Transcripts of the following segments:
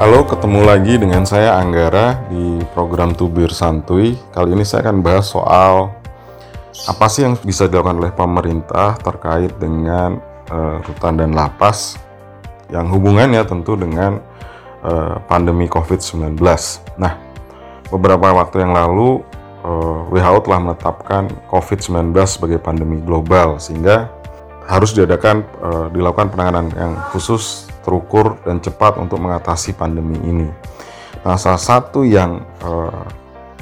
Halo, ketemu lagi dengan saya Anggara di program Tubir Santuy. Kali ini saya akan bahas soal apa sih yang bisa dilakukan oleh pemerintah terkait dengan uh, rutan dan lapas yang hubungannya tentu dengan uh, pandemi COVID-19. Nah, beberapa waktu yang lalu uh, eh, WHO telah menetapkan COVID-19 sebagai pandemi global sehingga harus diadakan uh, dilakukan penanganan yang khusus terukur dan cepat untuk mengatasi pandemi ini. Nah, salah satu yang uh,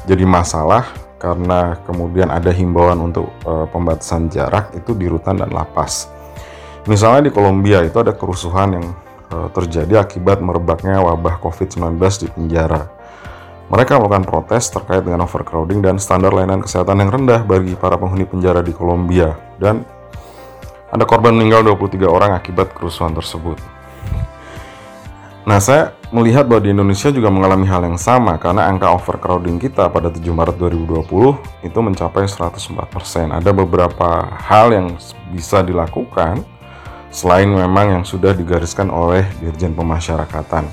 jadi masalah karena kemudian ada himbauan untuk uh, pembatasan jarak itu di rutan dan lapas. Misalnya di Kolombia itu ada kerusuhan yang uh, terjadi akibat merebaknya wabah COVID-19 di penjara. Mereka melakukan protes terkait dengan overcrowding dan standar layanan kesehatan yang rendah bagi para penghuni penjara di Kolombia dan ada korban meninggal 23 orang akibat kerusuhan tersebut. Nah, saya melihat bahwa di Indonesia juga mengalami hal yang sama karena angka overcrowding kita pada 7 Maret 2020 itu mencapai 104%. Ada beberapa hal yang bisa dilakukan selain memang yang sudah digariskan oleh Dirjen Pemasyarakatan.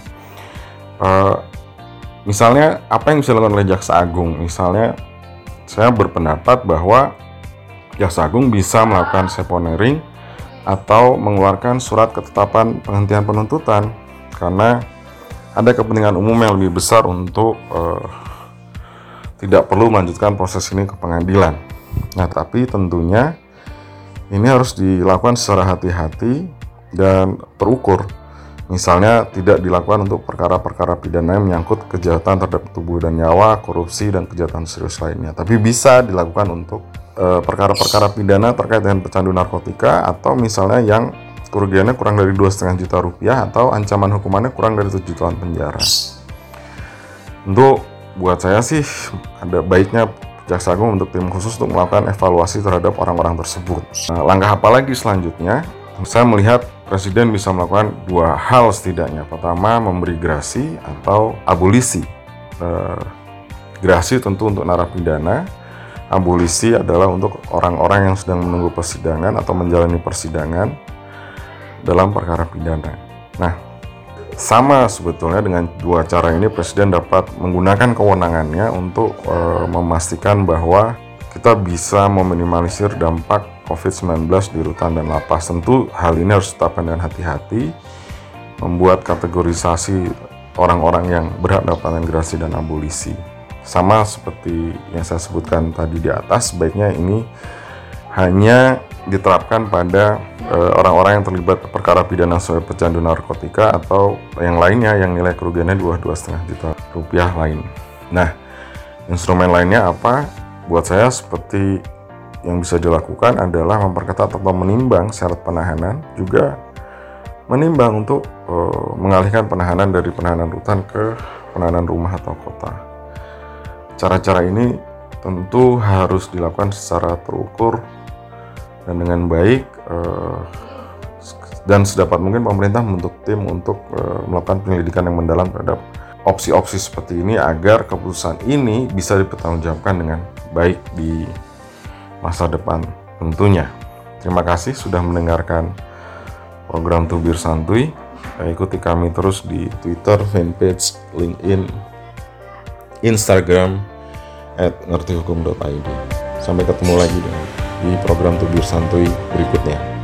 Uh, misalnya apa yang bisa dilakukan oleh Jaksa Agung? Misalnya saya berpendapat bahwa Jaksa Agung bisa melakukan seponering atau mengeluarkan surat ketetapan penghentian penuntutan karena ada kepentingan umum yang lebih besar untuk uh, tidak perlu melanjutkan proses ini ke pengadilan. Nah, tapi tentunya ini harus dilakukan secara hati-hati dan terukur. Misalnya tidak dilakukan untuk perkara-perkara pidana yang menyangkut kejahatan terhadap tubuh dan nyawa, korupsi dan kejahatan serius lainnya. Tapi bisa dilakukan untuk Eh, perkara-perkara pidana terkait dengan pecandu narkotika atau misalnya yang kerugiannya kurang dari dua setengah juta rupiah atau ancaman hukumannya kurang dari tujuh tahun penjara. Untuk buat saya sih ada baiknya Jaksa Agung untuk tim khusus untuk melakukan evaluasi terhadap orang-orang tersebut. Nah, langkah apa lagi selanjutnya? Saya melihat Presiden bisa melakukan dua hal setidaknya. Pertama, memberi grasi atau abolisi. Eh, grasi tentu untuk narapidana, abolisi adalah untuk orang-orang yang sedang menunggu persidangan atau menjalani persidangan dalam perkara pidana. Nah, sama sebetulnya dengan dua cara ini Presiden dapat menggunakan kewenangannya untuk e, memastikan bahwa kita bisa meminimalisir dampak COVID-19 di rutan dan lapas. Tentu hal ini harus ditetapkan dengan hati-hati, membuat kategorisasi orang-orang yang berhak mendapatkan gerasi dan abolisi sama seperti yang saya sebutkan tadi di atas sebaiknya ini hanya diterapkan pada eh, orang-orang yang terlibat perkara pidana sebagai pecandu narkotika atau yang lainnya yang nilai kerugiannya dua dua setengah juta rupiah lain. Nah, instrumen lainnya apa? Buat saya seperti yang bisa dilakukan adalah memperketat atau menimbang syarat penahanan, juga menimbang untuk uh, mengalihkan penahanan dari penahanan rutan ke penahanan rumah atau kota. Cara-cara ini tentu harus dilakukan secara terukur dan dengan baik eh, dan sedapat mungkin pemerintah membentuk tim untuk eh, melakukan penyelidikan yang mendalam terhadap opsi-opsi seperti ini agar keputusan ini bisa dipertanggungjawabkan dengan baik di masa depan tentunya. Terima kasih sudah mendengarkan program Tubir Santuy. Ikuti kami terus di Twitter, fanpage, LinkedIn, Instagram at ngertihukum.id. Sampai ketemu lagi di program Tubir Santuy berikutnya.